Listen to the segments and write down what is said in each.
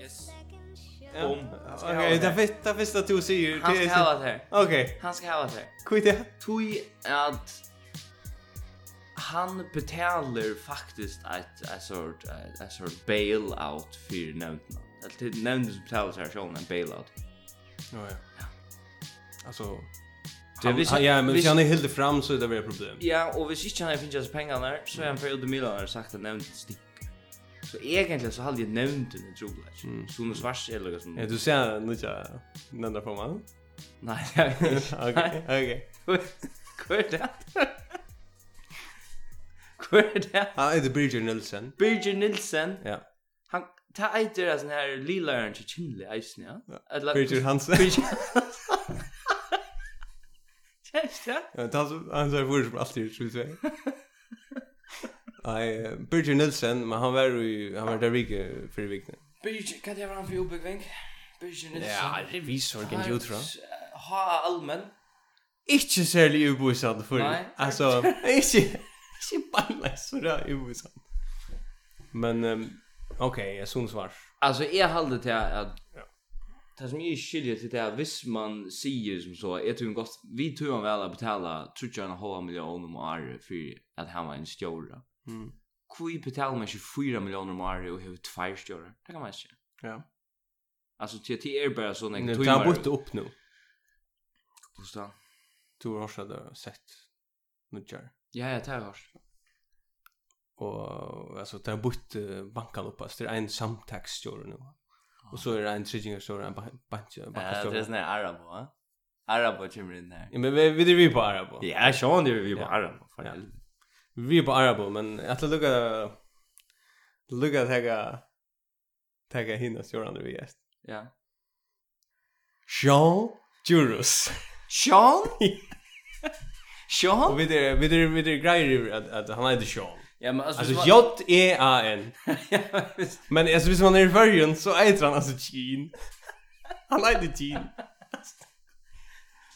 Yes. Om. Okej, det vet det första du säger. Han ska ha det här. Okej. Han ska ha det här. Kvit det. Tui at han betalar faktiskt ett ett sort ett sort bail out för nämnden. Eller nämnden som betalar sig själv en bail out. Ja ja. Alltså Ja, hvis, han, ja, men hvis han är helt fram så är det väl problem. Ja, og hvis ikke han finner pengar pengene så er han for Udemila har sagt at nevnt stikk Så egentlig så hadde jeg nämnt den trolig. Mm. Sune Svars eller noe sånt. Ja, du ser nu inte den där på mig? Nei, jag vet ikke. Okej, okej. Vad er det? Vad er det? Han heter Birger Nilsen. Birger Nilsen? Ja. Han tar ett där sån här lila til chinle eisen, ja? ja. Birger Hansen. Birger Hansen. Känns det? Ja, det är han som är först på allt skulle jag säga. Nej, Birger Nilsen, men han var ju han var där vecka för veckan. Birger, kan det vara han för obekväng? Birger Nilsen. Ja, det visar vilken ju tror. Ha allmän. Inte särlig ubåsad Nei. Altså, ikke, ikke bare så da ubåsad. Men um, ok, jeg jag svar. vars. Alltså jag håller till att ja. Det som jag skiljer till det är att hvis man säger som så, jag tror gott, vi tror han väl att betala 3,5 miljoner om året för att han var en stjåra. Mm. Kui betalar man inte 4 miljoner om året och har två stjärnor. Det kan man inte. Ja. Alltså till till er bara såna grejer. Du har bott upp nu. Plus då. Du har också där sett Nudjar. Ja, ja, det har jag. Og, altså, det har bott bankan uppast. Det er en samtagsstjärna nu. Og så er det en tredjingarstjärna en bankan. Ja, det är sån här arabo, va? Arabo kommer in här. Ja, men vi, vi är vi på Arabo. Ja, Sean är vi på Arabo. Ja vi är på arabo men jag tror lucka lucka tagga tagga hinna så under vi gäst. Ja. Jean Jurus. Sean? Sean? Och vi det vi det vi det grejer att at han heter Sean. Ja, men alltså J E A N. Men alltså hvis man är i Färjen så heter han alltså Jean. Han heter Jean.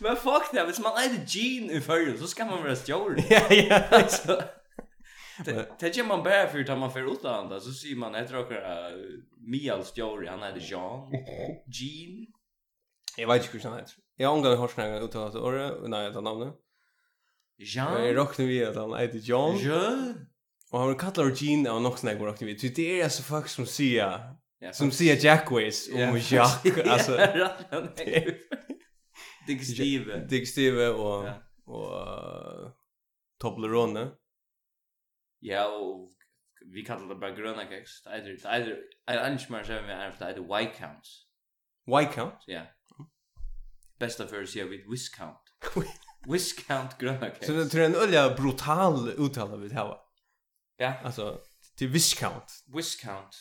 Men fuck det, hvis man eier gene i fyrre, så skal man være stjord. Ja, ja. Det gjør man bare for tar man for utlanda, så sier man etter dere Mial Story han eier Jean, Jean. Jeg vet ikke hvordan han heter. Jeg har omgang i Horsnæg uttalat året, nei, jeg tar navnet. Jean? Jeg råkner vi at han eier Jean. Jean? Og han kallar Jean av nok snägg råkner vi. Det er altså folk som sier, som sier Jackways om Jack, ja, Ja, Digestive. Digestive och ja. och uh, Toblerone. Ja, och vi kallar det bara gröna kex. Det är det är det inte mer så vi har det är white counts. White count? Ja. Bästa för sig vid whisk count. whisk count gröna kex. Så det är en olja brutal uttala vi har. Ja. Alltså till whisk count. Whisk count.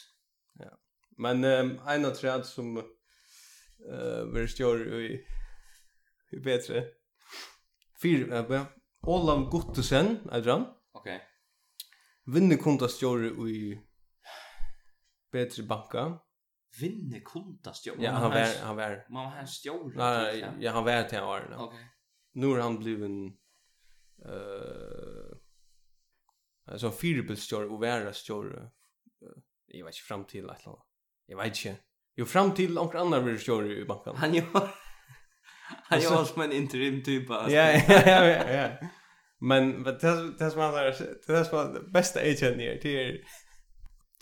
Ja. Men um, en av träd som eh uh, vi står i Hur bättre? Fyr, äh, Olav Gottesen, är det han? Okej. Okay. Vinner kontastjor i bättre banka. Vinne kunta kontastjor? Ja, han var, han var. Man var hans stjor. Nej, ja, han var till han var. Okej. Okay. Nu har han blivit en... Uh, alltså fyrbelstjor och värre Uh, Jag vet inte, fram till att... Jag vet inte. Jo, fram till någon annan vill stjor i banken. Han gör... Han jobbar som en interim typ alltså. Ja, ja, ja, ja. Men det det som han där det är som bästa agent ner till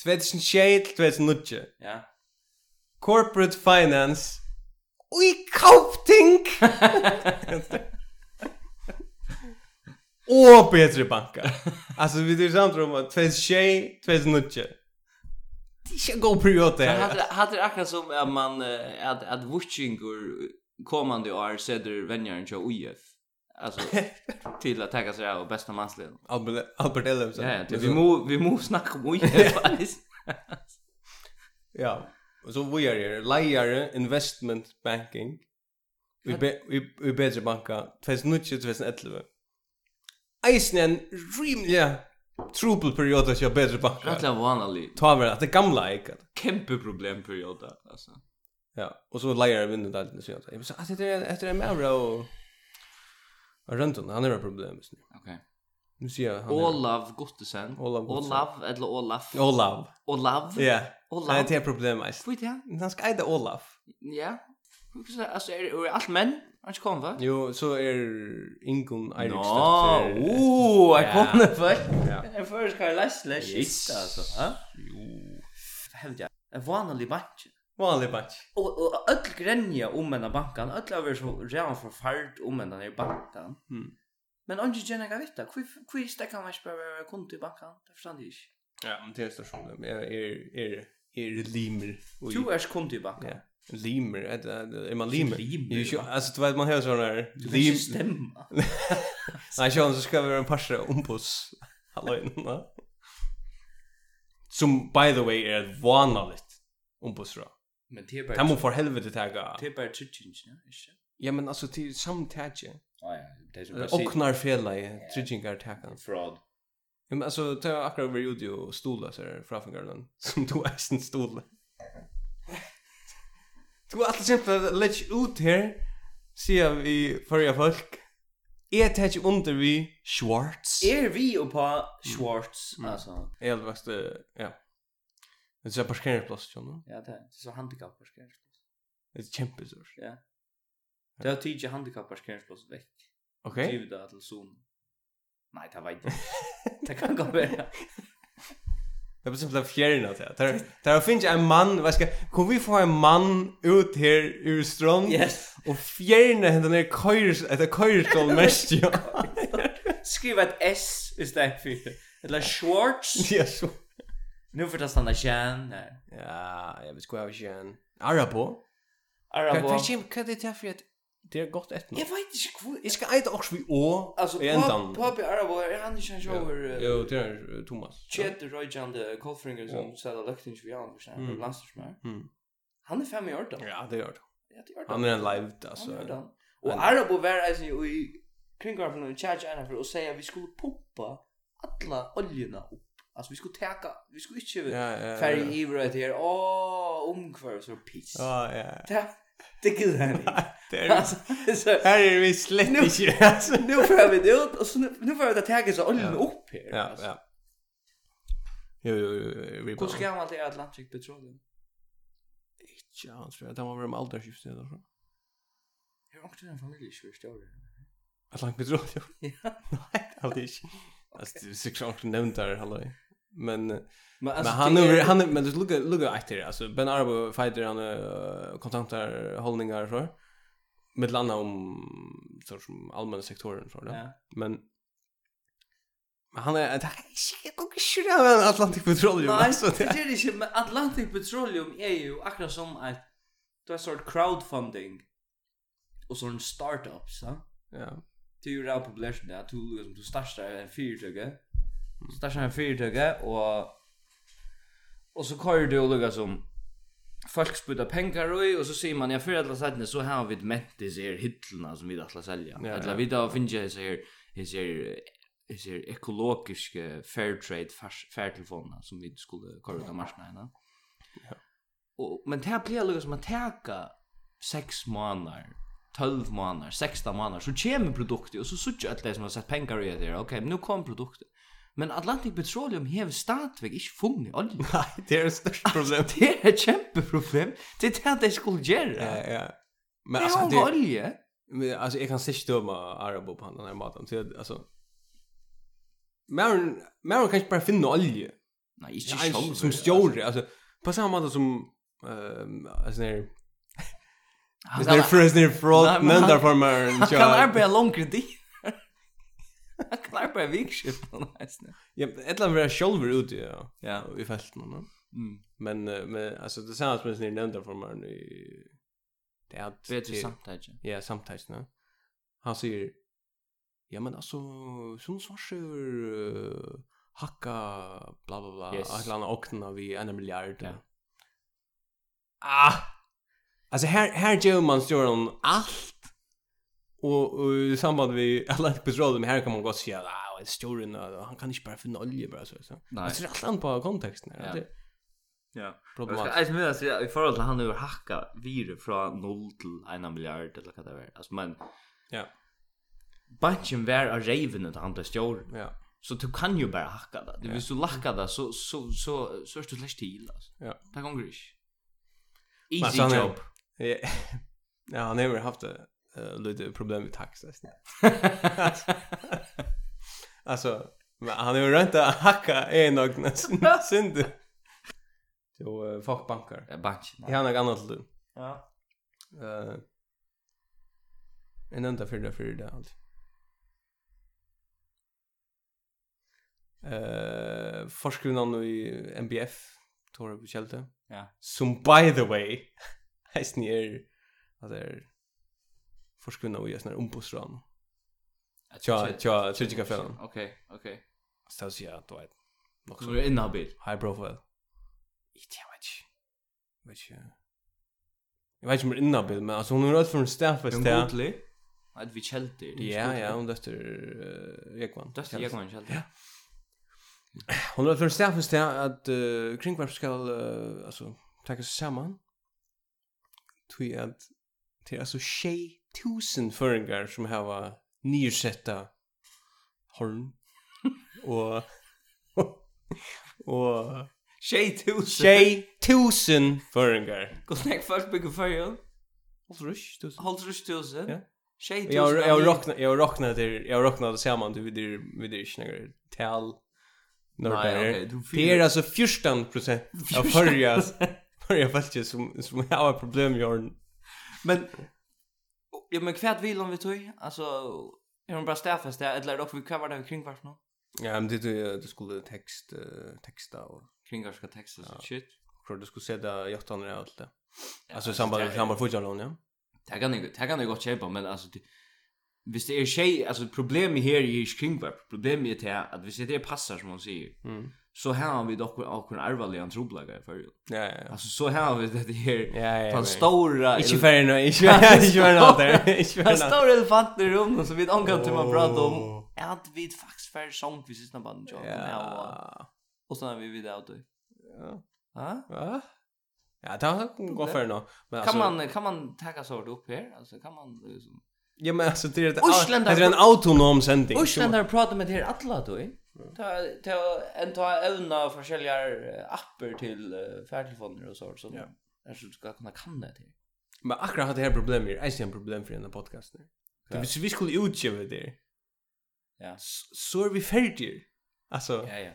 2006 till 2009. Ja. Corporate finance. Oj, kaupting. Och bättre banka. Alltså vi det samt om 2006 2009. Det är en god period det här. Hade det akkurat som att man att att watching kommande år sätter vänjaren till UIF. Alltså till att ta sig av bästa mansleden. Albert Albert Ellis. Ja, ja vi må vi må snacka om UIF. ja. Och så vi är det lejare investment banking. Vi be, vi vi bättre banka 2009 2011. Eisen en rimliga trubel period att jag bättre banka. Rätt vanlig. Ta med att det gamla är ett problem period alltså. Ja, och så lejer jag vinner där så jag sa, att det är efter en mer och och runt han har problem just nu. Okej. Nu ser jag han Olav Gottesen. Olav Gottesen. Olav eller Olaf. Olav. Olav. Ja. Olav. Det är problem mest. Vet det. Han ska äta Olav. Ja. Hur ska alltså är det allt män? Han ska komma. Jo, så är Ingun Eirik Nå, oh, jag kommer för. Ja. En först Karl Leslie shit alltså, va? Jo. Hävd jag. En vanlig match. Vanlig bank. Och och öll grenja om den bankan, öll över så redan för färd om den här bankan. Mm. Men om du gärna kan veta, hur hur stäcker kan man spara konto i bankan? Det förstår jag Ja, men det är stationen. Jag är är är limer. Du är konto i bankan. Ja. Limer, är man limer? Limer. Alltså du vet man har sådana här lim. Stämma. Nej, jag så ska vi en parsa om puss. Hallå innan. Som by the way är vanligt om pussra. Men det är bara... Det må för helvete tagga. Det är bara tryggingen, inte? Ja, men alltså det är samtätje. Ja, ja. Det är som bara... Ocknar fela i tryggingar tagga. Fraud. Ja, men alltså, det är akkurat över ljud ju stola så här frafingarlen. Som du är sin stola. Du har alltid känt att lägga ut här. Sia vi förra folk. Jeg tar ikke under vi Schwartz. Är vi oppa Schwartz, alltså. Jeg har ja. Det är parkeringsplats, tror du? Ja, det är så handicap parkeringsplats. Det är kämpestort. Ja. Det har tidigt handicap parkeringsplats veck. Okej. Okay. Givet till zon. Nej, det var inte. det kan gå bra. Det är simpelthen fjärna till det. Der finns en man, vad ska, kan vi få en man ut här ur strøm? Yes. Och fjärna henne ned køyres, etter køyreskål mest, ja. Skriva ett S istället för. Eller Schwartz. Ja, Schwartz. Nu för att stanna igen. Ja, jag vet ska jag igen. Arabo. Arabo. Kan jag kan det ta för att det är gott ett nu. Jag vet inte hur. Jag ska äta också vi å. Alltså på på Arabo är han inte så över. Jo, det är Thomas. Chet the Kolfringer som sa att lukten vi har förstås. Landsförsmär. Mm. Han är fem i år då. Ja, det gör det. Ja, det gör det. Han är en live alltså. Och Arabo var alltså i kringvarpen och charge ana för att säga vi skulle pumpa alla oljorna upp Alltså vi skulle täcka, vi skulle inte Ja, ja. färg i det här. Åh, omkvar så piss. Ja, ja. Det det gud han inte. Det är alltså så, här är vi slett nu, inte. Alltså nu får vi det ut och så nu nu får vi att täcka så oljan upp här. Ja, alltså. ja. Jo, jo, jo, vi. Hur ska man till Atlantic Petroleum? Inte jag. det var väl med alderskiftet eller så. Jag har också en familj som förstår det. Atlantic Petroleum? Ja. Nej, aldrig inte. Alltså, det är säkert också nämnt där, hallå. Ja men men, alltså, men han är han men det lukar lukar efter alltså Ben Arbo fighter han uh, kontantar hållningar så med landa om så som allmänna sektoren så där. Ja. Men Men han är det jag går ju av Atlantic Petroleum alltså. Det är inte men Atlantic Petroleum är ju akkurat som ett det är sort crowdfunding och sån startup så. Ja. Det är ju rätt populärt där du liksom du startar en företag Så där känner fyrtöget och och så kör du och lugga som folk spytta pengar och och så ser man jag för alla sätten så har vi ett mentis er hyllorna som vi att sälja. Ja, alla vi då finns så här is är så är ekologiska fair trade fair telefonerna som vi skulle köra till marknaden. Ja. Och men det här blir lugga som att täcka 6 månader 12 månader, 16 månader så kommer produktet och så sutt att det som har sett pengar i det. Okej, okay, men nu kom produktet. Men Atlantic Petroleum hever stadigvæk ikke funnet olje. Nei, det er et størst problem. Altså, det er et kjempeproblem. Det er det de skulle gjøre. Ja, ja. Men, det er altså, det, olje. Men, altså, jeg kan ikke døme Arabo på denne maten. Så, altså, Mæren, Mæren kan ikke bare finne olje. Nei, ikke ja, sjål. Som stjåre, altså, på samme måte som, uh, altså, nere, Det är för oss när fraud nämnda för mig. Han kan arbeta långt dit. Han klarar bara vikskift någon nästan. Ja, eller vara själver ute ja. Ja, i fälten någon. Mm. Men men alltså det sägs men ni nämnde för mig i det är bättre samtidigt. Ja, samtidigt nu. Han säger Ja men alltså sån svarsur uh, hacka bla bla bla yes. alla andra okna vi en miljard. Ja. Ah. Alltså här här gör man står allt Och, och i samband med Atlantic Petroleum här kan man gott säga ah, en stor han kan inte bara finna olja bara så. så. Alltså det är allt annat på kontexten. Ja. Det, Ja. Problematiskt. Alltså menar så i förhåll till han nu hacka vidare från 0 till 1 miljard eller vad det är. Alltså men Ja. Bunchen var a raven att han där. Ja. Så du kan ju bara hacka det. Du vill så lacka det så så så så är du slash till alltså. Ja. Det går ju. Easy job. Ja. Ja, han har haft det uh, lite problem med tax nästan. alltså, men han är ju rent att hacka en och nästan synd. Jo, uh, fuck bankar. Ja, bank. Jag har något annat till Ja. Eh. En enda för det för det allt. Eh, forskrivna i MBF Tora på Ja. Som by the way, heist ni er, altså er, forskunna i sånne sån. Tja, tja, tja, tja, Okej, okej. Så jag sier at du er nok så. Du är inhabil. High profile. Inte jag vet inte. Vet ikke. Jeg vet ikke om det är inhabil, men altså hun er rätt for en stäffest här. Hon godlig. Att vi kälter. Ja, ja, hon döster Jekvan. Döster Jekvan kälter. Ja. Hon har för en stäffest här att uh, kringvarp ska, uh, alltså, ta sig samman. Tui att det är alltså tjej tusen føringar som hava nyrsetta horn og og Tjej tusen Tjej tusen Föringar Gås nek folk bygger förrjön rush tusen Håll Halvrush tusen Ja Tjej tusen Jag har rocknat Jag har rocknat det Jag har rocknat det samman Du vid er Vid er inte Tal Norrberg Nej okej Det är alltså 14 procent Av förrja Förrja faktiskt som Som har problem gör Men ja, men kvärt vill om vi tog. Alltså, är hon bara stäffast där? Eller dock, vi kvar där kring vart nu? Ja, men det, det, det skulle text, texta och... Kringvarska texta, så shit. Jag du skulle sätta jottan och allt det. Alltså, i samband med samband fotbollslån, ja. Det kan jag, det kan jag gott köpa, men alltså... Det, Hvis det er tjej, alltså problemet her i kringvarp, problemet är att hvis det passar, som man säger. mm så har vi dock och kun arvaliga en trubbelaga i förr. Ja ja. Alltså så har vi det här ja, ja, fan stora inte för nu inte inte för något där. Inte för stora elefanter i rummet så vi inte kan timma prata om att vi faktiskt för sång vi sitter på den jobben ja. och så är vi vidare då. Ja. Ja? Ja. Ja, det har gått för nu. Men kan man kan man ta så upp här? Alltså kan man liksom Ja men alltså det är det är en autonom sändning. Ursländare pratar med det här alla då. Ta ta en ta evna forskjelliga appar till färdtelefoner och sånt så. ja. är så ska kunna kan det till. Men akkurat det här problemet är ett problem för den här podcasten. Det vi skulle utge det. Ja. Så är vi färdiga. Alltså. Ja ja.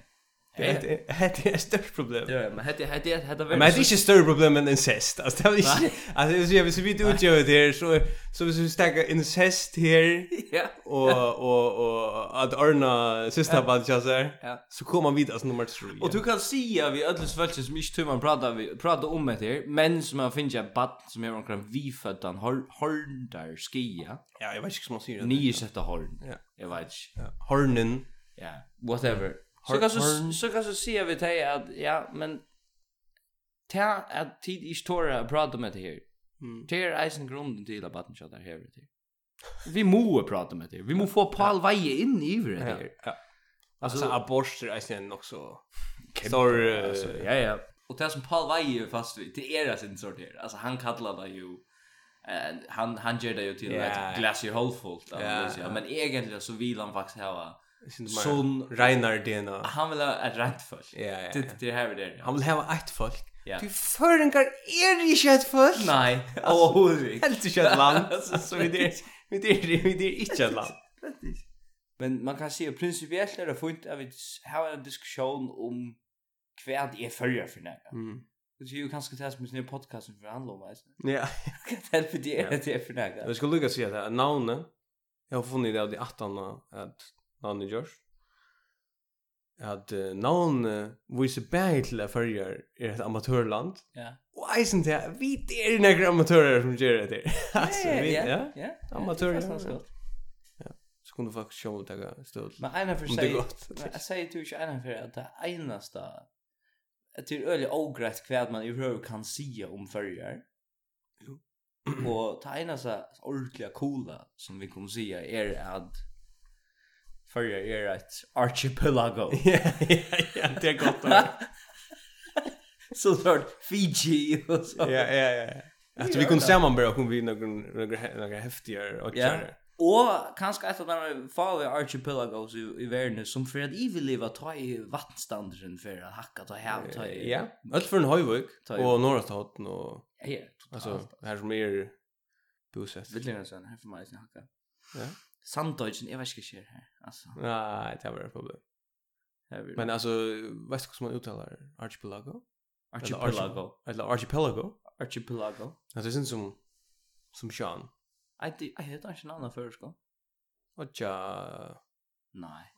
Det är ett stort problem. Ja, men det det det hade Men det är inte större problem än incest. Alltså det är inte alltså jag vill så vi det utgör det här så så vi stäcker incest här. Ja. Och och och att Arna sista vad jag säger. Så kommer man vidare som nummer 3. Och du kan se vi alla väl som inte man pratar vi pratar om det här, men som man finner ett bad som är omkring vi för den horn där skia. Ja, jag vet inte hur man säger det. Ni sätter horn. Ja. Jag vet. Hornen. Ja, whatever. Så kan så så kan så se vi till att ja men ta att tid i stora prata med det här. Mm. Det är eisen grunden till att batten shot här det. Vi måste prata med det. Vi måste få Paul Veje in i det här. Ja. Alltså aborter är sen också. Stor ja ja. Och det som Paul Veje fast vid det är alltså sort här. Alltså han kallar det ju han han ger det ju till ett glas i hållfullt alltså men egentligen så vill han faktiskt ha Sån Reinar DNA. Han vill ha ett rätt folk. Ja, ja. Det det här är det. Han vill ha ett folk. Ja. Du förenkar är inte ett folk. Nej. Åh, hur? Helt inte ett land. Så vi det vi det vi det är inte ett land. Men man kan se principiellt är det fint att vi har en diskussion om kvärt är följer för nära. Mm. Det är ju kanske det som är podcast för handlar om. Ja. Kan det för det är det för nära. Vi ska lucka se det. Navnet. Jag har funnit det av de 18 att han i Josh at uh, navn uh, viser bæg til at følger er et amatørland. Ja. Og eisen til at vi er nekker amatører som gjør det der. altså, vi, ja, ja, amatører. Ja, ja. Så kunne du faktisk sjå ut det støt. Men ene for seg, men jeg sier du ikke ene for at det eneste, at det er øyelig ågreit hva man i røv kan si om følger. Jo. og det eneste ordentlige coola som vi kunne si er at Førja är ett archipelago. Ja, ja, ja, det är gott å Så sort Fiji och så. Ja, ja, ja. Att vi kunde sammanbörja kom vi några några häftigare och Ja. Och kanske ett av de farliga archipelagos i, i världen som för att vi leva ta i vattenstandarden för att hacka ta hem ta i. Ja, allt för en höjvik och norra staten och Ja, ja. Alltså här som är bosatt. Vill ni sen här för mig sen hacka. Ja. Sanddeutschen, jag vet inte vad här. Alltså. Nej, det var ett problem. Men alltså, vet du hur man uttalar archipelago? Archipelago. Eller archipelago. Archipelago. Alltså, det är som, som Sean. Jag heter inte någon annan förskål. Otja... Nej.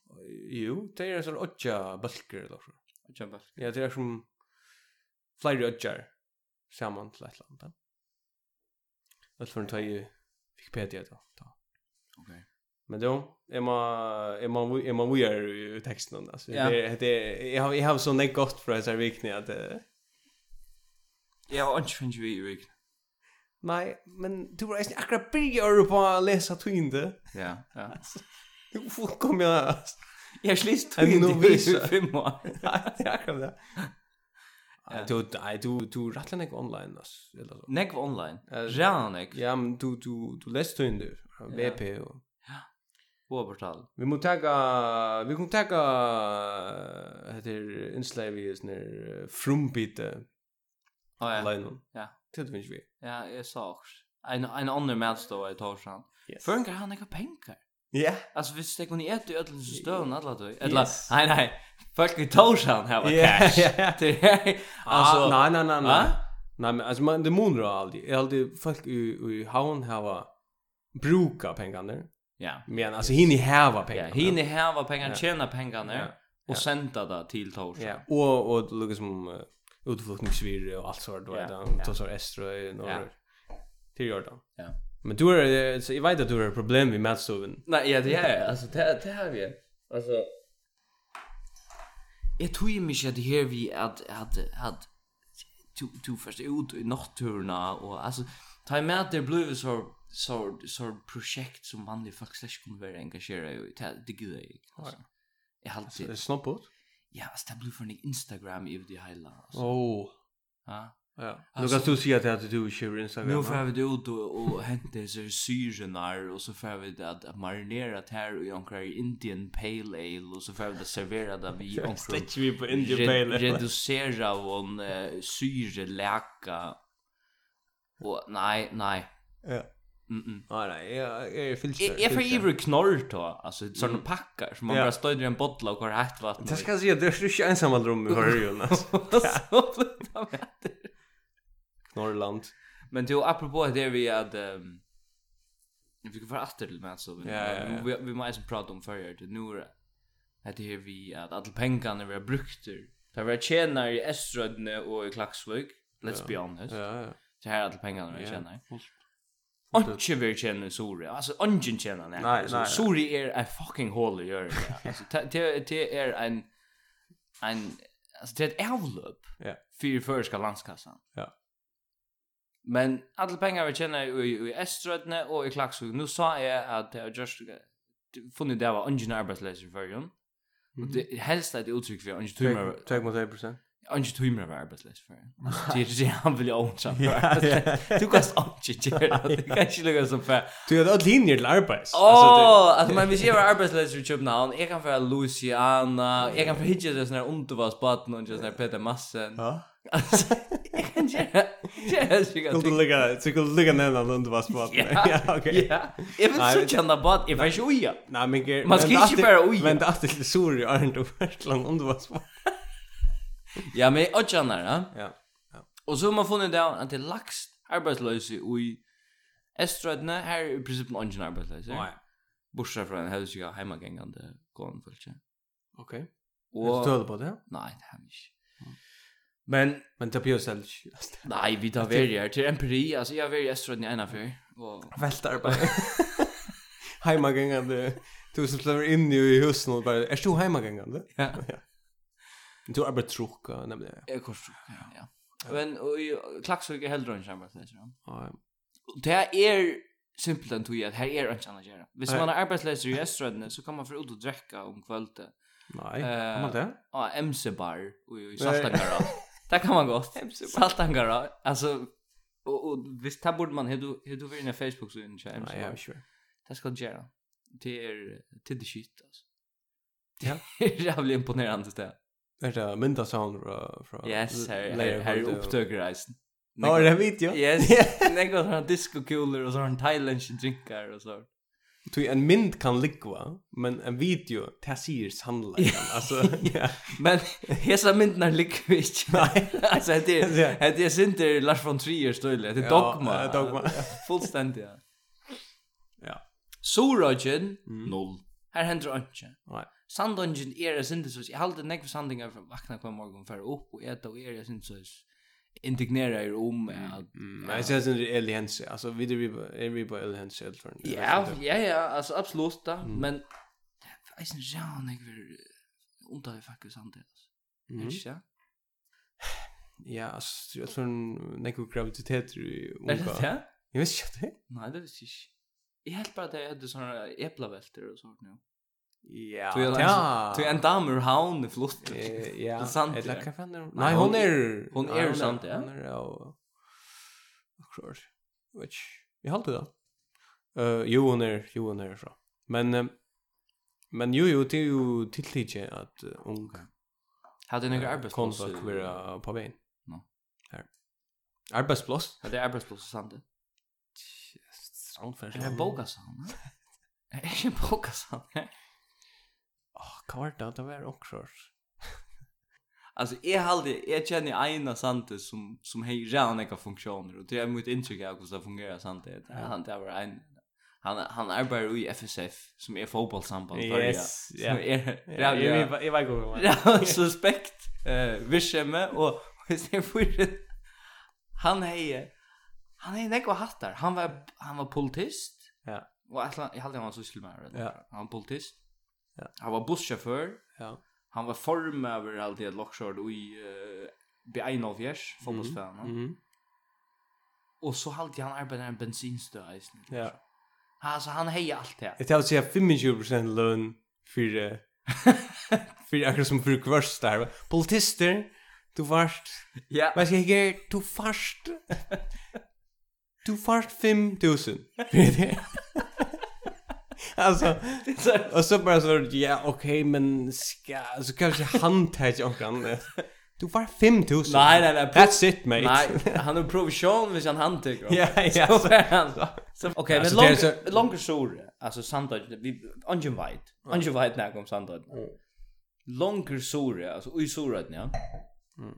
Jo, det är en sån otja balker eller så. Otja balker. Ja, det är som flera otjar saman till ett land. Allt från ta ju Wikipedia då. Men då är man är man är man weird i texten alltså. Ja. Det det jag har jag har sån där gott för så viktigt att Jag har inte funnit vi i vik. Nej, men du var inte akkurat börjar på att läsa Twinde. Ja, ja. Du får komma jag. Jag släst Twinde i fem år. Nej, det är akkurat det. Ja. Du, nej, du, du rattlar nek online, alltså eller så. Nek online? Rana nek? Ja, men du, du, du läst Twinde, VP och... Overtal. Vi må taka vi kan taka heter inslag vi is ner frumbite. Ja. Alene. Ja. Det finns vi. Ja, jag sa En en annan match i Torshan. Yes. Förrän han har pengar. Ja. Altså, Alltså vi steg hon i ett i ödlen så stövn alla då. Eller nej nej. Folk i Torshan här Ja, cash. Alltså nej nej nej nej. Nej men alltså man det munra aldrig. Aldrig folk i i havn har bruka pengarna. Ja. Men alltså hinner häva pengar. Ja, hinner häva pengar, ja. tjäna pengar ja. och sända det till Tors. Ja. Och och det lukar som uh, utflyttningsvirre och allt sånt då där. Ja. Så Estra och norr. Till Jordan. Ja. Men du är så jag vet att du har problem med matstoven. Nej, ja, det är alltså det det har vi. Alltså Jag tror ju mig att det här vi att att att du du först ut i naturen och alltså ta med att det blev så så så projekt som vanliga folk slash kommer vara engagerade i det det gud jag. Alltså. Jag har alltid det snoppot. Ja, alltså det blev för en Instagram i det hela alltså. Oh. Ja. Ja. Nu kan du se att det du kör Instagram. Nu får vi det ut och och hämta så syrenar och så får vi det att marinera det här och jonkra Indian Pale Ale och så får vi det servera det vi jonkra. Släcker vi på Indian Pale Ale. Reducera vår syreläka. Och nej, nej. Ja. Mm. Nej, nej, jag är filter. Jag får ju bli knorr då. Alltså sådana packar som man bara står i en bottla och har hatt vatten. Det ska se det är ju ensam rum i hörjun alltså. Knorrland. Men till apropå det vi hade vi kan få åter till mig så vi vi måste prata om förr det nu är det här vi att alla pengarna vi har brukt Det var tjänar i Eströdne och i Klaxvik. Let's be honest. Ja, ja. Det här är alla pengarna vi tjänar. Anke vill känna Suri. Alltså ungen känner nej. Alltså Suri är en fucking hole gör det. Alltså det det är en en alltså det är ett avlopp. Ja. För förska landskassan. Ja. Men alla pengar vi tjänar i, i Eströdne och i Klaxvik. Nu sa jag att jag just funnit det var ungen arbetslös i förrjun. Mm. Och det helst är ett uttryck för ungen tumor. 2,3 procent. Anki tuimur av arbeidsleis for Det er ikke han vil ånsa for arbeidsleis. Du kan anki gjøre det. Du kan ikke lukka som for... Du har alt linjer til arbeids. Åh, altså, men hvis jeg var arbeidsleis i København, jeg kan fra Luciana jeg kan fra hitje til sånne undervarsbaten og sånne Peter Massen. Ja? Altså, jeg kan gjøre det. Du kan lukka nevna den undervarsbaten. Ja, ok. Ja, jeg vil så kjenne bat, jeg var ikke uja. Nei, men... Man skal ikke bare uja. Men det er alltid suri, Arnd og Førtland undervarsbaten. ja, men och tjänar, ja. Ja. Och så har man funnit det att det är lax arbetslösa i Estradna här i princip en ingen arbetslösa. Nej. Borsa från en hus jag hemmagängande konfulche. Okej. Och du på det? Nej, det har vi inte. Men men det blir selv. Nej, vi tar väl till empiri. Alltså jag vill just rodna ena för och välta arbete. Hemma gångande. Du som slår in i husen och bara är du hemma gångande? Ja. Du har bara tråka nämligen. Jag kors ja. Men och klaxar ju hellre än samma så. Ja. Det är simpelt än tog att här är en challenge här. Hvis man är arbetslös i Östrodne så kan man för ut och dricka om kvällen. Nej, kan man det? Ja, MC bar och saltangara. Där kan man gå. Saltangara. Alltså och och visst där borde man hur hur du vill i Facebook så in Nej, jag är sure. Det ska göra. Det är till det shit alltså. Ja. Jävligt imponerande det. Är det mynda sound fra... fra Yes, här här upptöker reisen. Ja, det video. Yes. Nej, går han disco cooler och så har han drinkar och så. Tu en mynd kan ligga, men en video det ser sannolikt alltså. ja. Men hesa myndnar ligger vi inte. Nej, alltså det är det är inte Lars von Trier stöle, det är dogma. Ja, dogma. Fullständigt. Ja. Suragen 0. Här händer inte. Nej. Sandungen er en syndesus. Jeg halte nekve sandingar fra vakna hver morgen for opp og eta og er en syndesus. Indignera er om at... Nei, jeg synes det er Eli Hense. Altså, vi er vi på Eli Hense helt for Ja, ja, ja, altså, absolutt da. Men, jeg synes ja, han er ondt av faktisk sandingar. Er det ikke? Ja, Ja, altså, jeg tror nekve graviteter i unga. Er det det? Jeg vet ikke det. Nei, det vet jeg ikke. Jeg helt bare at jeg hadde sånne eplavelter og sånt, ja. Ja. Du är en dam ur haun i flott. Ja. Det sant. Eller kan fan. Nej, hon är hon är sant, ja. Hon är ja. Akkurat. Which vi håller det. Eh, jo hon är jo hon är så. Men men jo jo det är ju tilltige att ung. Hade några arbetsplats vara på vägen. No. Här. Arbetsplats? Ja, det är arbetsplats sant. Yes, sound. Det är bokasan. Är det bokasan? Åh, hva var det? Det var också. Alltså är halde jag känner ena sante som som hej ran några funktioner och det är mitt intryck av hur det fungerar sante. Han det var en han han arbetar i FSF som är fotbollssamband för ja. Yes, ja Ja, jag jag var med Ja, suspekt. Eh, vischeme och sen för han hej han är några hattar. Han var han var politist. Ja. Och alltså jag hade han så skulle man. Ja. Han var politist. Ja. Han var busschaufför. Ja. Han var form över allt det lockshort i uh, B1 av Jers, fotbollsfan. Mm. Och så halt han arbetar en bensinstöd. Ja. Alltså han hejar allt det. Jag tror att säga 25% lön för för akkurat som för kvörst där. Politister, du varst. Ja. Men jag gick du fast. du fast 5000 alltså och så bara så ja okej okay, men ska så kanske han tar jag kan Du var 5000. Nej, nej, nej. That's it, mate. Nej, han har provision hvis han han tycker. Ja, ja. Så är han. Okej, men långt långt sur. Alltså Sandoj, vi ungen White. Ungen White när kom Sandoj. Långt sur, alltså i surat, ja. Mm.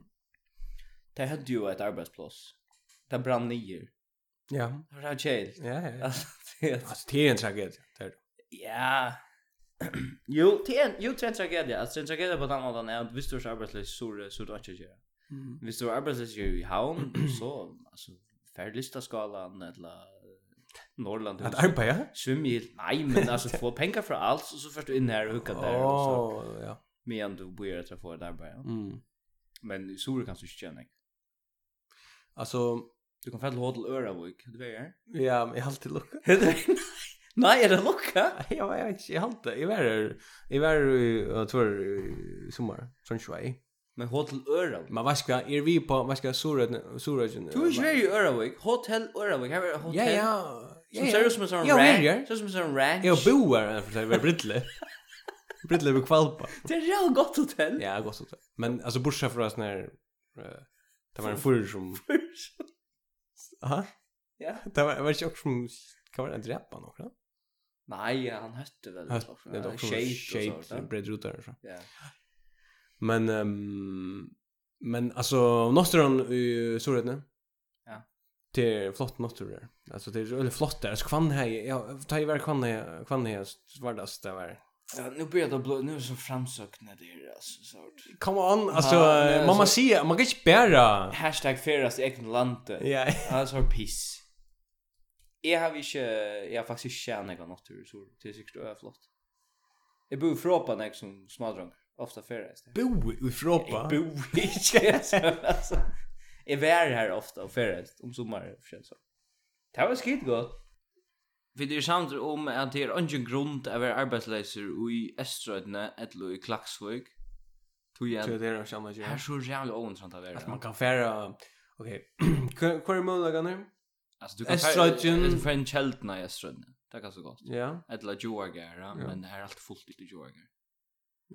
Det hade ju ett arbetsplats. Det brann ner. Ja. Det var kjell. Ja, ja. Alltså det är en tragedi. Ja. Jo, det är en, jo, det är en tragedi. Alltså en tragedi på den måten är att visst du är arbetslös så så du inte gör. Mm. Visst du är arbetslös i havn så alltså färdlista skalan eller Norrland. Att arbeta? Svimmi, nej men alltså få pengar för allt och så först du in här och hugga där och så. ja. Men du börjar att få ett arbete. Mm. Men i Sore kan du inte känna. Alltså Du kan fælla hodl Øravik, du vet her? Ja, men jeg har alltid lukka. Nei, er det lukka? Ja, jeg vet ikke, jeg har alltid. Jeg var her, jeg var her, jeg tror, i sommer, sånn svei. Men hotell Øravik. Men vad ska är vi på vad ska Sora Suröd. Du är ju i Öravik. hotell Öravik. Här är hotell. Ja ja. Som. Så ser ut som en ranch. Ser ut som en ranch. Jag bor här för att är brittle. Brittle vid Kvalpa. Det är ett gott hotell. Ja, gott hotell. Men alltså bortsett från sån här det var en furr som Aha. Ja. Det var var ju också som kan vara en dräppa va? Nej, han hette väl det också. Det var shape shape bread router så. Ja. Men um, men alltså Nostron i Sorretne. Ja. Det är flott Nostron där. Alltså det är väldigt flott där. Så kvann här jag tar ju väl kvann här kvann här vardags där var Ja, nu börjar det blå, nu är det så framsökna det här, alltså, sånt. Come on, alltså, ja, man måste säga, man kan inte bära... Hashtag feras i egen landet. Ja. Alltså, piss. Jag har inte, jag har faktiskt inte tjänat något natur, så det är säkert det är flott. Jag bor i Fråpa när jag som smådrang, ofta feras. Bo i Fråpa? Jag bor i alltså. Jag är här ofta och feras, om sommaren, för så. Det var skitgott. Vi er samt om at det er ingen grunn til å være arbeidsleiser i Estrøydene eller i Klaksvøk. Tog jeg. Tog det er samme gjør. Her er så jævlig åvensamt å være. At man kan fære... Ok, hva er mulighetene? Alltså du kan Estrøydene. Du får en kjeltene i Estrøydene. Det er ganske godt. Ja. Eller Joager, men det er alt fullt ut i Joager.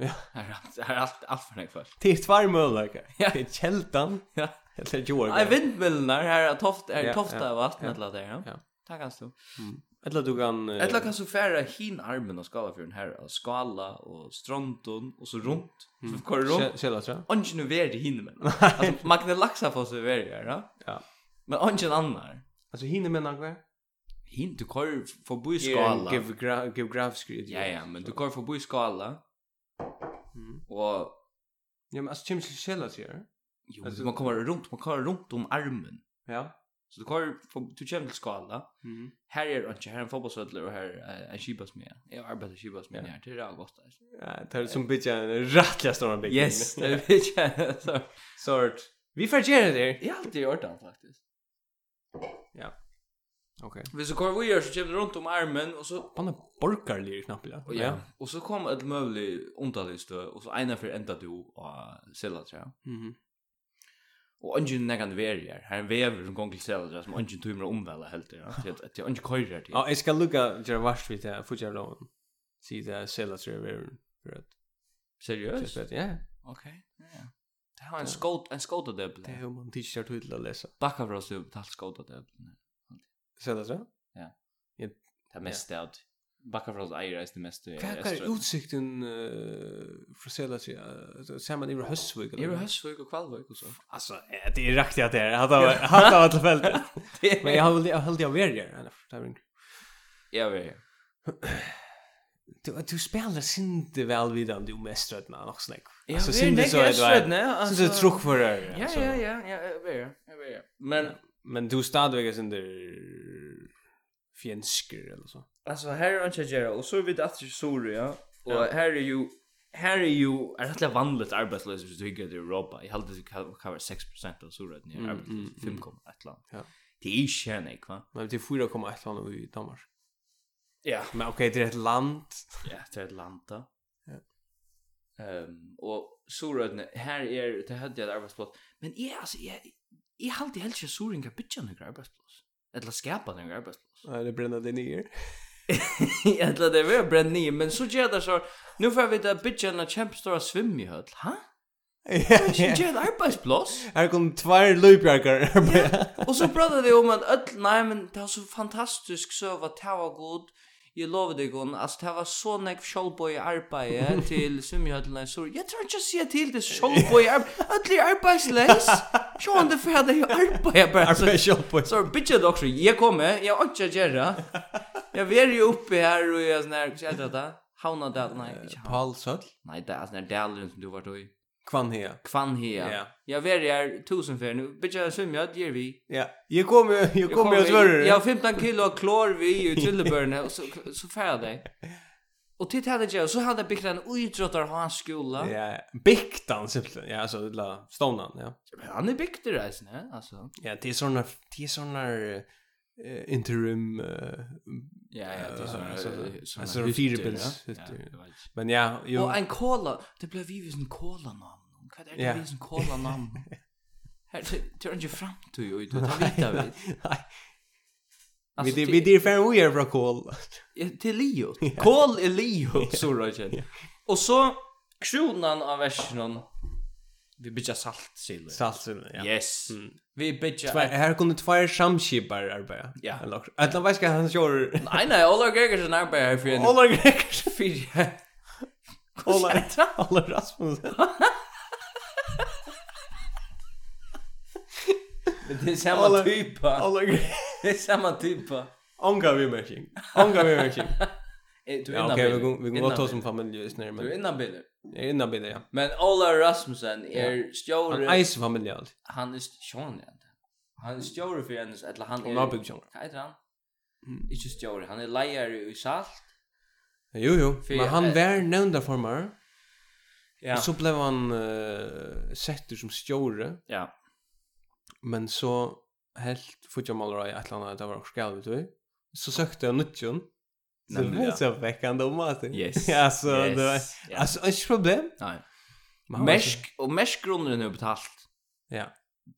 Ja. Här är allt allt för nästa. Det är två möjligheter. Det är kältan. Ja. Eller Jorgen. Nej, vindmöllorna här är toft är tofta vatten eller där. Ja. Ja. Tack alltså. Mm. Eller du kan... Uh... Eller kan så färra hin armen och skala för den här och skala og stronton, og så runt. mm. så kör runt. Kjell, tror jag. Ungen nu veri hinne menn. altså, man kan får for seg veri ja? Ja. Men ungen annar. Altså, hinne menn hva? Hin, du kvar forbi skala. Ja, geografisk rydde. Ja, ja, men du kvar forbi skala, mm. og... Ja, men alltså Kim til kjell, Jo, alltså, man kommer runt, man kommer runt om armen. Ja. Så du kör du kör till skala. Mhm. Här är inte här är en fotbollsspelare och här är en skibas med. Jag arbetar skibas med här till det gott. gått. Ja, det är som bitch en rättliga stora bit. Yes, det är bitch så sort. Vi förgerar det. Jag har alltid gjort det faktiskt. Ja. Okej. Vi så kör vi gör så kör runt om armen och så på en borgarlig knapp ja. Ja. Och så kom ett möjligt ontalist och så ena för ända du och sällat ja. Mhm. Och ungen när verier vara här. Han väver som gång till sig som ungen tumrar om väl helt ja. Att jag ungen kör det. Ja, jag ska lucka jag vart vid det för jag då. Se det säljer sig över för att. Seriöst? Ja. Okej. Ja. Det har en skot en skotad dubbel. Det har man t-shirt till att läsa. Backa för oss upp till skotad dubbel. Säljer sig? Ja. Det mest out. Backa för oss eier är det mest Hva er utsikten uh, fra Sela sig? Uh, ser man Iver Høsvig? Iver Høsvig og Kvalvig og så. Altså, det er riktig at det er. Hatt av alle feltet. Men jeg har holdt jeg verger. Jag verger. Du, du spelar sinte väl vid om du mest rödna nog snack. Alltså det så är det. Så det truck för det. Ja ja ja ja, jag vet. Jag vet. Men men du stad vägen sinte fjänsker eller så. Alltså här är inte Jera och så är vi det att ja och här är ju här är ju är rätt vanligt arbetslösa hvis tycker det i Europa. Jag hade det kan 6% av Soria ni är arbetslösa 5,1 land. Ja. Det är inte va? Men det är 4,1 land i Danmark. Ja. Men okej, det är ett land. Ja, det är ett land då. Ja. Ehm och Soria här är det hade jag arbetsplats. Men är alltså jag jag hade helt inte Soria kan bitcha några arbetsplats. Eller skapa några arbetsplats. Ja, det bränner det ner. Jag tror det var bränd ny men så gör det så nu får vi det bitch en kämpstora svimjöll. Ha? Ja, ja. Det är arbetsplats. Här kom två löpjärkar. Och så pratade de om att öll nej men det var så fantastisk så vad det var god. Jag lovade dig hon, alltså det var så näck självboj arbete till svimjöllna så jag tror inte jag säger till det självboj arbete. Öll är arbetslös. Sjå han det för det är arbete bara. Arbete självboj. Så bitch dock jag kommer, jag har inte att göra. Jag är ju uppe här och jag sån här, vad heter det? Hauna där, nej, inte Hauna. Paul Söll? Nej, det är sån här dalen som du vart i. Kvanhea. Kvanhea. Ja. Jag var där tusen för nu. Bitch, jag svimmer, jag ger vi. Ja. Jag kommer jag kommer jag svär. Jag har 15 kilo klor vi i Trillebörne och så så färdig. Och titt hade jag så hade byggt en utrottar hans skola. Ja, byggt han simpelthen. Ja, alltså la stonan, ja. Han är byggt det alltså, alltså. Ja, det är såna det är såna interim Ja, ja, det är sådana sådana sådana fyra bills. Men ja, jo. Och en cola, det blev ju en cola namn. Vad är det vi en cola namn? Här turn ju fram till ju då tar vi det. Nej. Alltså, vi det vi det för vi är bra kol. Till Leo. Kol är Leo så Och så kronan av versionen Vi bygger salt sill. Salt sill, ja. Yes. Mm. Vi bygger... Tvär, här kunde två samskipar arbeta. Ja. Eller att han ska han kör... Nej, nej, Ola Gregersen arbetar här för en... Ola Gregersen för en... Ola, Ola Rasmussen. Men det är samma typa. Ola Det är samma typa. Onga vi märking. Onga vi märking. Du är innan bilder. Okej, vi går ta som familj just nu. Du är innan bilder är innan med ja. Men Ola Rasmussen är stjore. Han är familj Han är stjore, inte. Han är stjore för hennes... eller han är Ola Björn. Vad heter han? Mm. Inte stjore. han är lejare i Salt. Jo jo, För men han var nämnda formar. Ja. Och Så blev han uh, sett som stjore. Ja. Men så helt futjamalrei ett eller annat det var också skalvet vi. Så sökte jag nyttjon. Så väckande om att. Yes. alltså, yes. det var, yeah. alltså, ett problem. Nej. Mesk, och meskgrunden är betalt. Ja.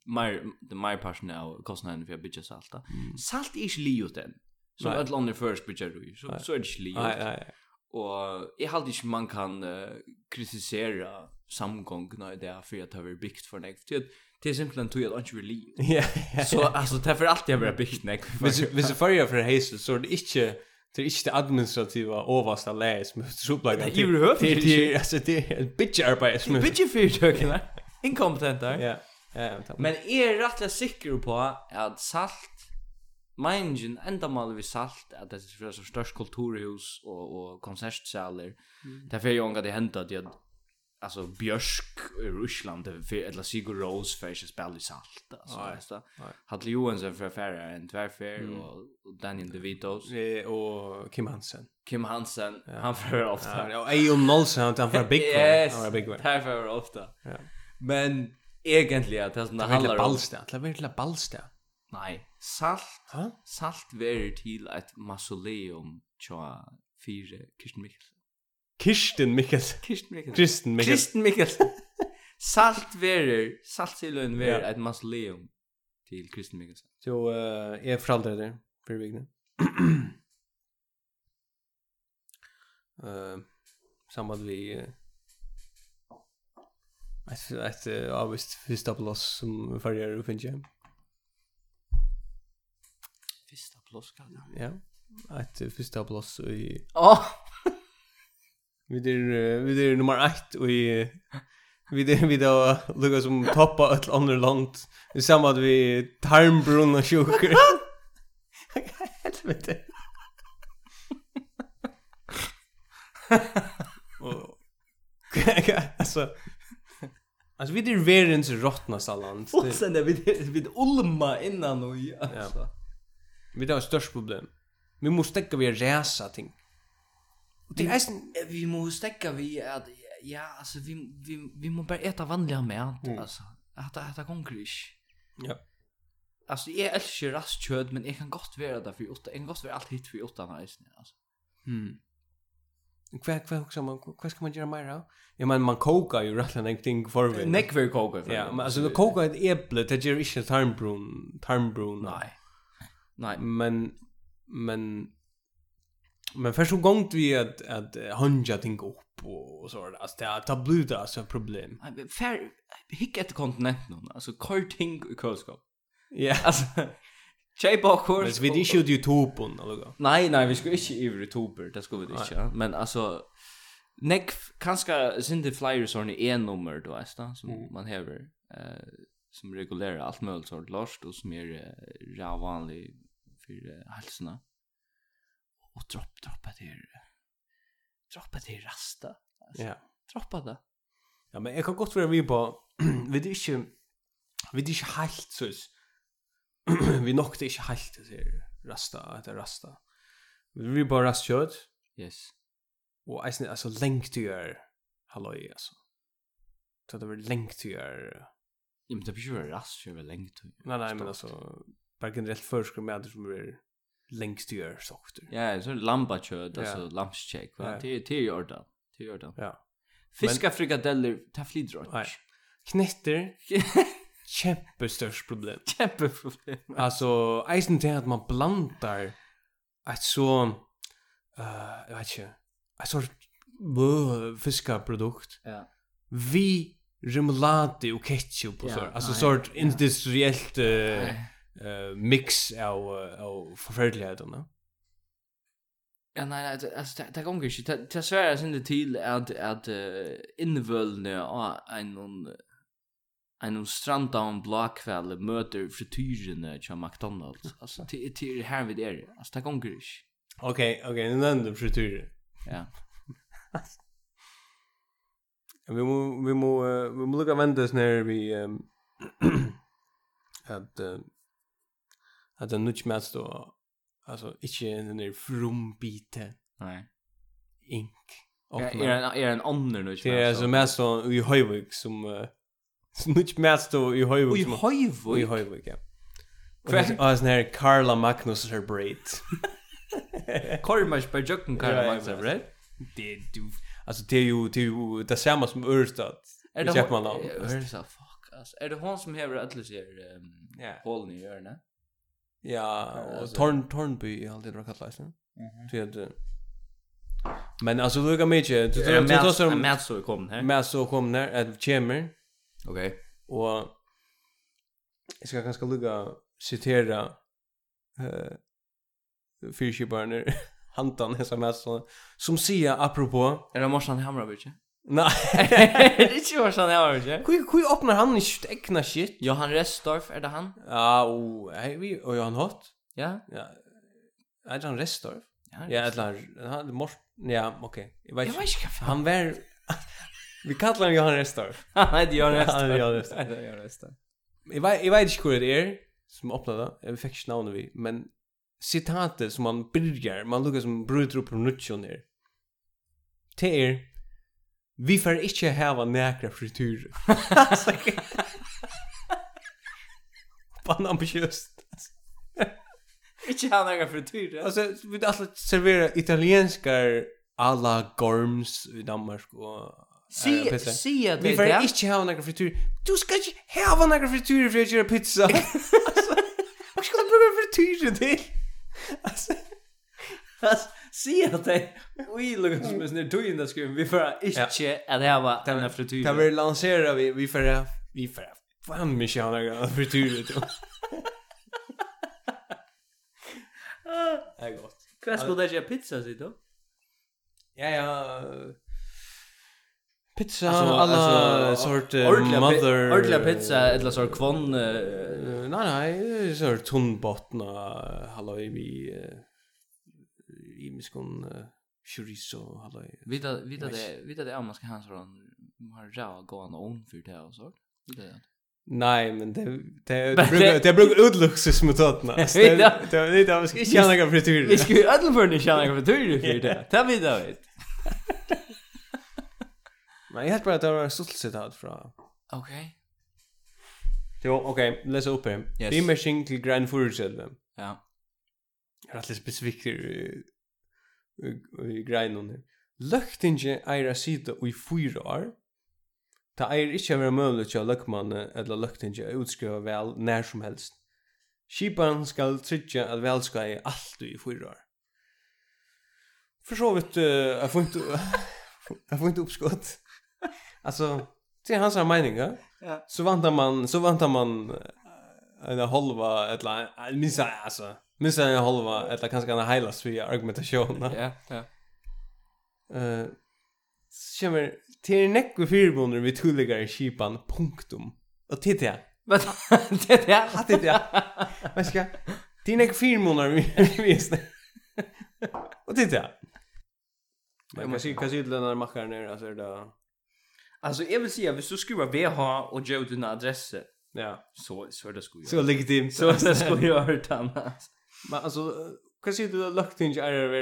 Mer, det mer parten av kostnaden för att bygga salt. Mm. Salt är inte livet än. Som ett land först bygger du. Så, så är det inte livet. Nej, nej. Och jag hade inte man kan uh, kritisera samgångna i det för att det har byggt för nek. Det det är simpelthen tog jag inte vill liv. Ja. Så alltså det är för alltid jag varit byggt nek. Hvis, hvis jag följer för hejsel så är det inte det är inte det administrativa översta läget som trubblar det. Det är ju högt. Det är alltså det är en bitch arbete. En bitch fyrtöken där. Inkompetent där. Ja. Ja, men är er rättliga säker på att salt Meiningen enda mal vi salt at det er så størst kulturhus og, og konsertsaler. Mm. Derfor er jo enga det hentet at alltså Björsk i Ryssland för eller Sigur Rose för att spela i salt alltså vet du. Hade Johansson för färre en tvärfär mm. och Daniel DeVitos och Kim Hansen. Kim Hansen ja. han för ofta. Ja, och Ejon Nolsen han för big one yes, han för big. Han för ofta. Ja. Men egentligen att det som det handlar om Ballstad, det vill Ballstad. Nej, salt. ha? Salt verir till ett mausoleum tja fyra Kirsten Mikkelsen. Kirsten Mikkelsen. Kirsten Mikkelsen. Kirsten Mikkelsen. Kirsten Mikkelsen. salt verer, salt silun verer yeah. et mausoleum til Kirsten Mikkelsen. Så uh, jeg foraldrer det for vikene. uh, samband vi uh, ett ett uh, avvist första plats som färger upp finns hem. Första plats kan. Ja. Ett första plats i. Åh. Vi är vi är nummer 1 och i vi det vi då lukar som toppa ett annat land. Vi samma att vi och sjuker. Helvete. Och alltså Alltså vi det är världens rottnaste land. Och sen är vi vid ulma innan och alltså. Vi har störst problem. Vi måste täcka vi resa ting. Och det är sen vi måste stäcka vi att ja alltså vi vi vi måste bara äta vanliga mat mm. alltså att att det. Ja. Alltså jag älskar rastkött men jag kan gott vara där för åtta en gott vara allt hit för åtta nästan alltså. Mm. Kvar kvar också man kvar ska man göra mer då? Jag menar man kokar ju rätt en ting för vi. Neckver koka. Ja, men alltså det kokar ett äpple det ger inte tarmbrun, tarmbrun. Nej. Nej, men men Men först så gångt vi att att hanja ting upp och så där. Alltså det har blivit alltså ett problem. Fär hick ett kontinent någon. Alltså karting i kölskåp. Ja. Alltså Jay Bockhorn. Men vi det ju YouTube topen eller Nej, nej, vi ska inte i toper. Det ska vi inte. Men alltså neck kanske synte flyers har ni en nummer då, är det som mm. man häver eh som regulerar allt möjligt sort lost och som är uh, ja vanlig för uh, hälsorna och dropp droppa till droppa till rasta alltså. Ja. droppa det. Ja men jag kan gott vara vi på vi det inte vi det inte helt så vi nog det inte helt så rasta att rasta. Vi bara rast kött. Yes. Och alltså alltså länk till er halloj alltså. Så det var länk till er Ja, men det blir ju rast för länge. Nej, nej, men alltså bara generellt förskrum med att det som blir längst till er socker. Ja, så lampa kött alltså lampscheck va. Till till jorda. Till jorda. Ja. Fiska frikadeller ta flidrott. Nej. Knetter. kjempestørst problem. Kjempeproblem. Alltså eisen till att man blandar ett så eh jag vet inte. Ett sort fiska. Ja. Vi remoulade och ketchup och så. Alltså sort industriellt eh uh, mix av, av forferdeligheten. Ja, nei, nei, altså, det, det gonger ikke. Det er svært sin det til at, at uh, innvølende av en en stranda og en blakveld møter frityrene til McDonalds. Altså, det er her vi er. Altså, det gonger ikke. Ok, ok, nu nevnte du frityrer. Ja. vi må, vi må, uh, vi må lukka vendes nere vi, um, at, uh, att den nutch mest då alltså inte den där from biten. Nej. Ink. Och är en är en annan nutch. Det är så mest då i Höjvik som uh, nutch mest då i Höjvik. I Höjvik. I Höjvik. Ja. Kväll as när Karla Magnus her braid. Kormash by Jucken Carla Magnus her braid. Det du alltså det är ju det är ju det samma som Örstad. Är det Jackman då? Örstad fuck alltså. Är det hon som häver att lösa ehm hålen i öronen? Ja, och Torn Tornby har det varit kallat sen. Mhm. Men alltså du kan mycket. Du tror att det tar med så kom här. Med så kom här att Chemer. Okej. Och jag ska ganska lugga citera eh fyrskibarner hantan hesa Mats som säger apropå är det Morsan Hammarby? Nej, det är ju sån här har, jag. Hur hur öppnar han inte egna shit? Johan Restorff är det han? Ja, och hej vi och Johan Hott. Ja. Ja. Är det han Restorff? Ja, eller han mors ja, okej. Jag vet inte. Han var vi kallar honom Johan Restorff. Nej, det är Johan Restorff. Ja, det är Johan Restorff. Jag vet jag vet inte hur det är som öppnade. Jag fick inte namnet vi, men citatet som man börjar, man lukar som bryter upp på nutchen. Det är Vi får inte häva näkra frityr. Banna ambitiöst. Inte ha några frityr. Alltså, vi vill alltid servera italienskar alla gorms i Danmark och Si, si att vi får inte ha några frityr. Du ska inte ha några frityr för att göra pizza. Alltså, vad ska du bruka frityr till? Alltså, alltså se att det oj Lucas men när du in där skulle vi får inte att det var den här frityren. det var lansera vi vi får vi får fan mig jag några frityrer då. är gott. Kvar skulle det pizza sitt då? Ja ja. Pizza alltså, alla alltså, sort uh, mother ordla pizza eller sort kvon uh, nej nej så tunn bottna hallå vi uh, miskon chorizo hallå. Vita vita det vita det om man ska ha sån har rå gåan on för det och så. Det Nej, men det det brukar det brukar utluxus mot åtna. Det det det ska inte känna några tur. Vi ska ödla för det känna för tur för det. Ta vi då vet. Men jag helt bara att det var ett citat från. Okej. Jo, okej, läs upp det. Dimmering till Grand Furusel. Ja. Jag är alldeles specifikt i greinen her. Løgtinge eier a sida i fyra år. Ta eir ikkje vera møvlig til løgmanne eller løgtinge a utskriva vel nær som helst. Kipan skal tryggja at vel skal eier alt i fyra år. For så vidt, uh, jeg får ikke, jeg får ikke oppskott. altså, det er hans mening, Ja. Så vantar man, så vantar man en halva, et eller annet, minst, altså, missa en halva eller kanske en hela svia argumentation. Ja, ja. Eh så det er nekko fyrbonder vi tulligare kipan, punktum. Och titta. Vad Men titt ja. Ja, titt ja. Men ska, Till er fyrbonder vi visste. Och titt ja. Men man ser kanske inte när mackar ner, alltså det. Alltså jag vill säga, hvis du skriver VH och Joe din adress Ja. Så så är det skulle. Så legitimt. Så det skulle jag hört annars. Men alltså vad säger du lukt inte är det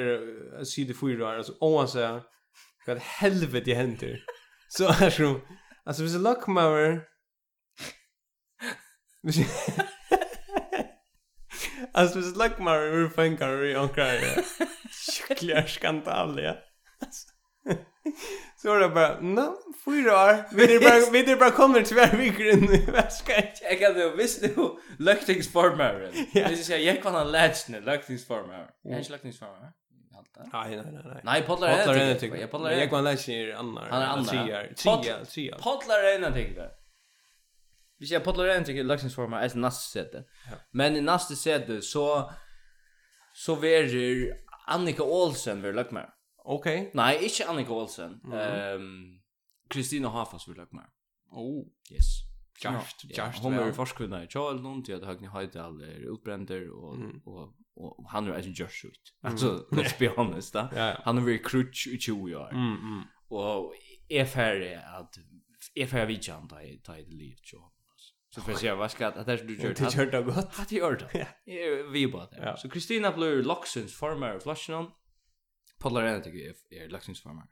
är se det fyra alltså om man säger vad helvete det händer. Så är det alltså vis luck mower. Alltså vis luck mower vi fan kan vi ankra. Schklär skandal ja. Så var det bara, no, fyra år. Vi är bara, vi är bara kommit tvär viker in i väskan. Jag kan du, visst du, löktingsformaren. Det vill säga, jag kan ha lärt nu, löktingsformaren. Jag är inte löktingsformaren. Nej, nej, nej. Nej, poddlar är det tycker jag. Poddlar är Jag kan lära sig annar. Han är annar. Tria, tria. Poddlar är en tycker jag. Vi säger poddlar är en tycker löktingsformaren är nästa sätt. Men i nästa sätt så så verir Annika Olsen ver lökmar. Okej. Okay. Nej, inte Annika Olsen. Ehm Kristina Hafas vill jag mer. Oh, yes. Just, ja, just. Hon är forskvinna i Charles Lund, jag har knähöjt alla utbränder och och och han är en just shoot. Alltså, let's be honest. Da. ja, ja. Han är very crutch i 20 år. Mm, mm. Och är färdig att är färdig vid han ta i det liv, så. Så för sig vad ska att det du gör Det gjort det gott. Att det gjort det. Vi bara. det. Så Kristina blir Loxens former Flashinon Paul är tycker jag är lökningsformar.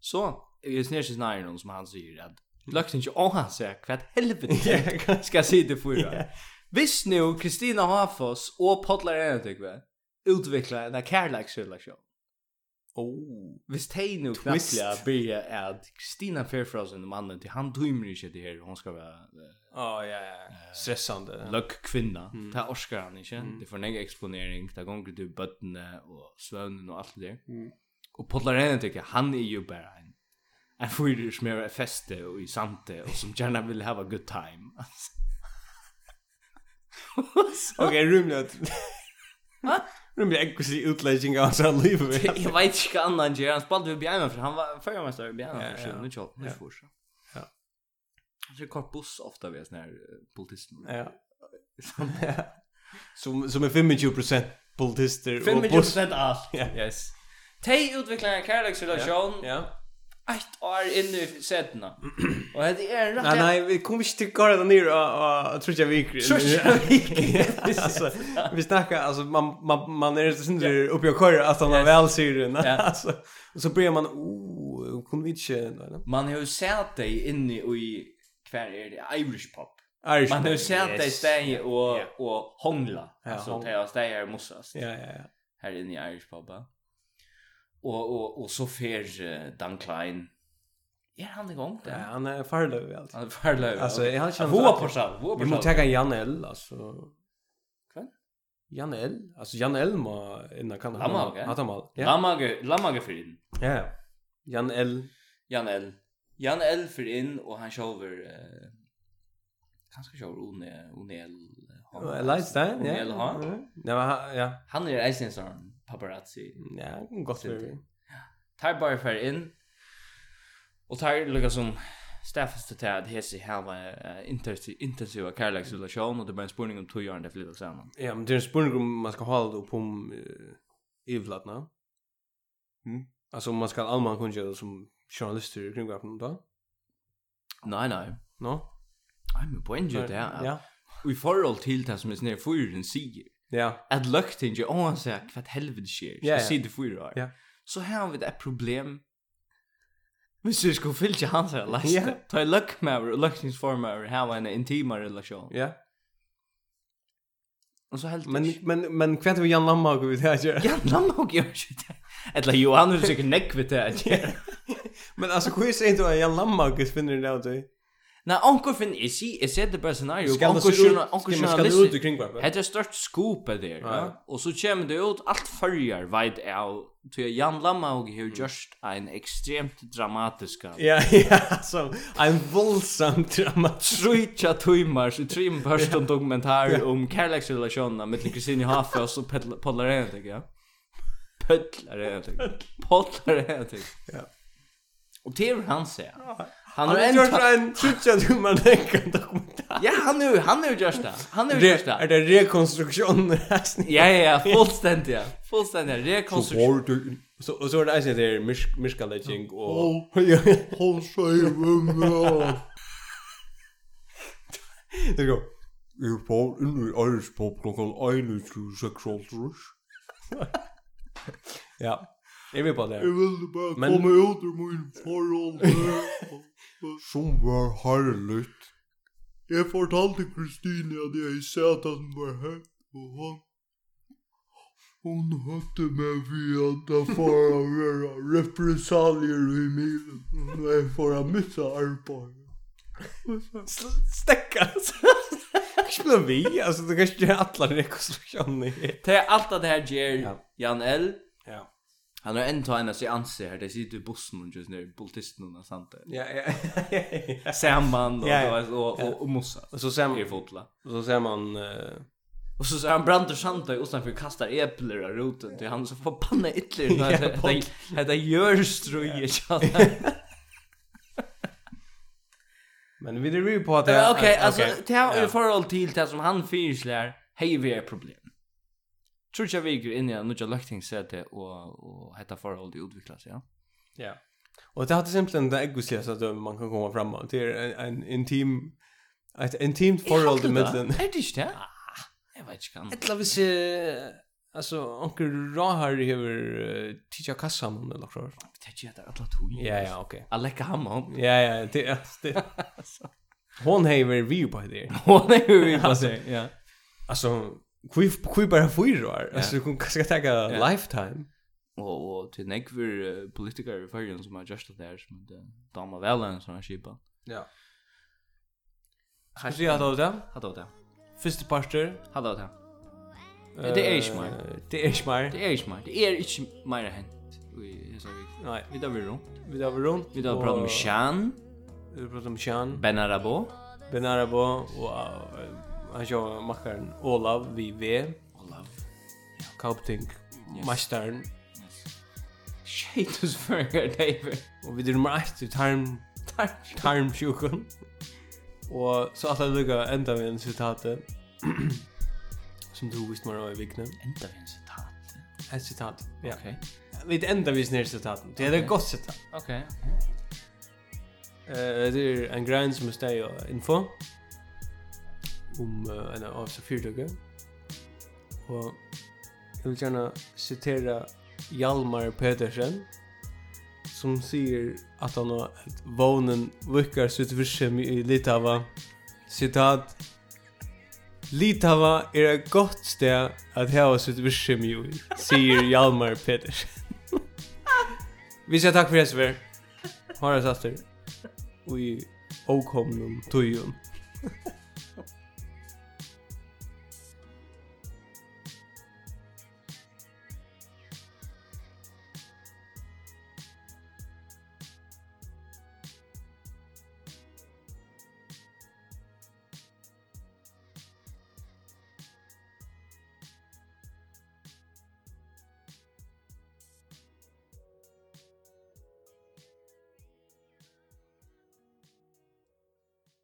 Så är det snärs nära någon som han säger att lökning och han säger kvart helvete ska se det för. Visst nu Kristina Hafos och Paul är tycker jag utveckla en kärleksrelation Oh, hvis de nu knapplega byrja at Kristina Fairfrozen, mannen, til han tøymer ikke det her, hon skal være oh, ja, ja. stressande. luck kvinna, mm. det orskar han ikke, mm. det får nega eksponering, det gonger til bøttene og svøvnen og alt det der. Mm. Og Potlar tycker tykker, han er jo bare en, en fyrir som er feste og i sante, og som gjerne vil have a good time. ok, rumlet. Hva? Nu blir jag kusin utläggning av så liv. Jag vet inte kan han gör. Han spelade vid Bjärna för han var förmästare i Bjärna för nu tjol. Nu får så. Ja. Så kort buss ofta vid sån här politisten. Ja. Som som är 25% politister och buss. 25 allt. Yes. Tay utvecklar en kärleksrelation. Ja ett år inne i setna. Och det är rätt. Nej nej, vi kommer inte till Garden ner och tror jag vi kör. Alltså vi snackar alltså man man man är så synd uppe och kör att han har väl syren. den. Alltså så blir man oh, kunde vi inte. Man har ju sett dig inne i kvar är det Irish pop. Irish man har ju sett dig steg och och hångla. Alltså det är steg här mossas. Ja ja ja. Här inne i Irish pop. Ja och och och så fer uh, Dan Klein Är han är gång där. Ja, han är farlig i allt. Han är farlöv. Alltså, jag har känt... Hoa på sig, hoa på sig. Vi måste ta Janel, alltså. Kväll? Janel, alltså L må innan kan han. mal. Hatamal. Lamage, Lamage för in. Ja, Janel. Janel. Janel för in och han shower eh, kanske kör One, Onel. Onel Einstein, ja. Onel, ja. Ja, ja. Han är Einstein, paparazzi. Ja, gott det. Tar bara för in. Och tar lika som Staffas till att hese halva intensiva kärleksrelation och det blir en spurning om två år när flyttar samman. Ja, men det är en spurning om man ska hålla det upp om evlatna. Mm. Alltså man ska allmän kunna göra som journalister kring vapen då? Nej, nej. No? Nej, men poängen är det. Ja. Vi förhåll till det som är snär fyren säger. Ja. Att lukt inte om han säger vad helvete sker. Jag ser det för år. Ja. Så här har vi ett problem. Men så ska fylla hans här last. Ja. Ta luck med luktens form av how en intima relation. Ja. Och så helt Men men men kvart vi Jan Lamma och vi det gör. Jan Lamma och gör shit. Eller Johan är säkert näck vid det. Men alltså hur säger du Jan Lamma och finner det då? Nei, onko finn, jeg sier, jeg se det bare scenario. Onko sjuna, onko sjuna. Ska det ut kring bara. er stört skopa der, ja. og så kommer det ut alt förjar veit av till Jan Lammaug har just en ekstremt dramatisk. Ja, ja, så en våldsam dramatisk timmar så trim först en dokumentär om kärleksrelationerna mellan Kristine Hafes och Paula Rentig, ja. Paula Rentig. Paula Rentig. Ja. Och det är han säger. Ja. Han har en en trutja du man tänker dokumentär. Ja, han nu, han nu just det. Han nu just det. Är det rekonstruktion? ja, ja, ja, fullständigt. Ja. Fullständigt rekonstruktion. Så och så är det alltså det miskalaging och hon säger Det går. Jag får in i Irish pop klockan 1 till 6 Ja. Jag vill bara det. Jag vill bara komma ut ur min förhållande som var herligt. Jeg fortalte Kristine at jeg sa at han var høyt, og han... Hon høyte meg for at det var å gjøre represalier i milen, og jeg får å missa arbeid. Stekka, altså. Ikke vi, altså, du kan ikke gjøre alle rekonstruksjoner. Det er alt det her gjør Jan L. Ja. Han har en tagit sig anser här. Det sitter i bussen och just nu politisten och sånt. där. Ja, ja. Samman och yeah, och och, och mossa. Och så ser man i fotla. Och så ser man uh... Och så han bränner sant och sen för kastar äpplen av roten till han så får panna ytterligare när det det gör struje Men vi det ju på att Okej, alltså det här är förhåll till det som han fyrslär. Hej vi är problem tror jag vi går in i några löktingsäte och och hetta förhåll utvecklas ja. Ja. Och det hade simpelthen det egoistiska att man kan komma fram till en en intim ett intimt förhåll i den. Är det inte? Jag vet inte kan. Det lavis alltså onkel Rahar över ticha kassan eller något sånt. Det är det att låta. Ja ja, okej. Jag lägger hem hon. Ja ja, det det. Hon har ju vi på det. Hon har ju vi på det. Ja. Alltså Kui kui bara fyrir var. Alltså du kan ta lifetime. Och och till nekver politiker i Färjan som har just där som den dama välen som har skipa. Ja. Kanske jag då det? Hade då det? Första parter, hade då där. Det är inte mer. Det är inte mer. Det är inte mer. Det är inte mer än. Vi så vi. Nej, vi där vi runt. Vi där vi runt. Vi där pratar med Shan. Vi pratar med Shan. Benarabo. Benarabo och han kör mackaren Olav vi V. Olav. Ja, Kaupting. Yes. Mastern. Shaitus för David. Och vi det nummer 1 till tarm tarm tarm sjukan. Och så att det lukar ända med en citat. som du visst mer i vikna. Ända med en citat. Ett citat. Ja. Okej. Vi det ända visst ner citaten. Det är ett gott citat. Okej. Eh det är en grein som är info om uh, en av fyrtøkke. Og jeg vil gjerne sitere Hjalmar Pedersen, som sier at han har et vånen vukkar sitt virkjem i Litava. Sitat, Litava er et godt sted at heva sitt virkjem i, sier Hjalmar Pedersen. Vi sier takk for det, Sver. Har det satt der. Og i åkomnen tøyen.